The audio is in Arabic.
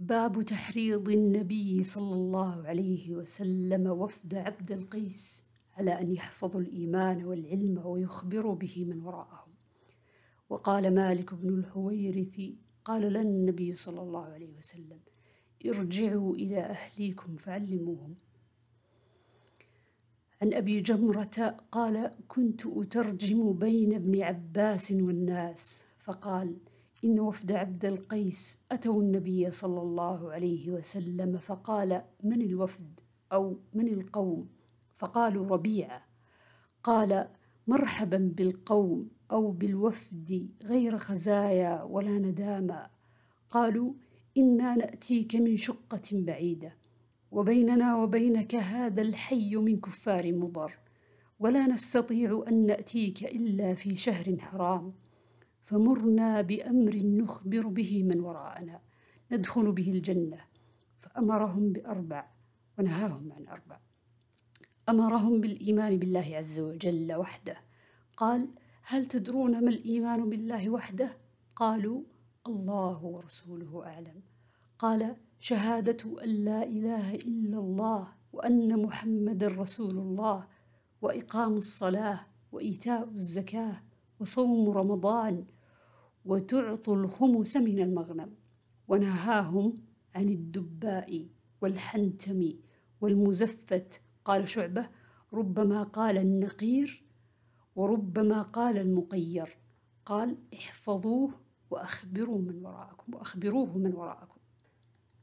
باب تحريض النبي صلى الله عليه وسلم وفد عبد القيس على أن يحفظوا الإيمان والعلم ويخبروا به من وراءهم. وقال مالك بن الهويرث قال لنا النبي صلى الله عليه وسلم ارجعوا إلى أهليكم فعلموهم. عن أبي جمرة قال كنت أترجم بين ابن عباس والناس فقال إن وفد عبد القيس أتوا النبي صلى الله عليه وسلم فقال من الوفد أو من القوم؟ فقالوا ربيعة قال مرحبا بالقوم أو بالوفد غير خزايا ولا ندامة. قالوا إنا نأتيك من شقة بعيدة وبيننا وبينك هذا الحي من كفار مضر ولا نستطيع أن نأتيك إلا في شهر حرام. فمرنا بأمر نخبر به من وراءنا. ندخل به الجنة. فأمرهم بأربع ونهاهم عن أربع. أمرهم بالإيمان بالله عز وجل وحده. قال هل تدرون ما الإيمان بالله وحده؟ قالوا الله ورسوله أعلم. قال شهادة أن لا إله إلا الله وأن محمد رسول الله وإقام الصلاة وإيتاء الزكاة وصوم رمضان وتعطوا الخمس من المغنم. ونهاهم عن الدباء والحنتم والمزفت. قال شعبة ربما قال النقير وربما قال المقير. قال احفظوه وأخبروا من وراءكم وأخبروه من وراءكم.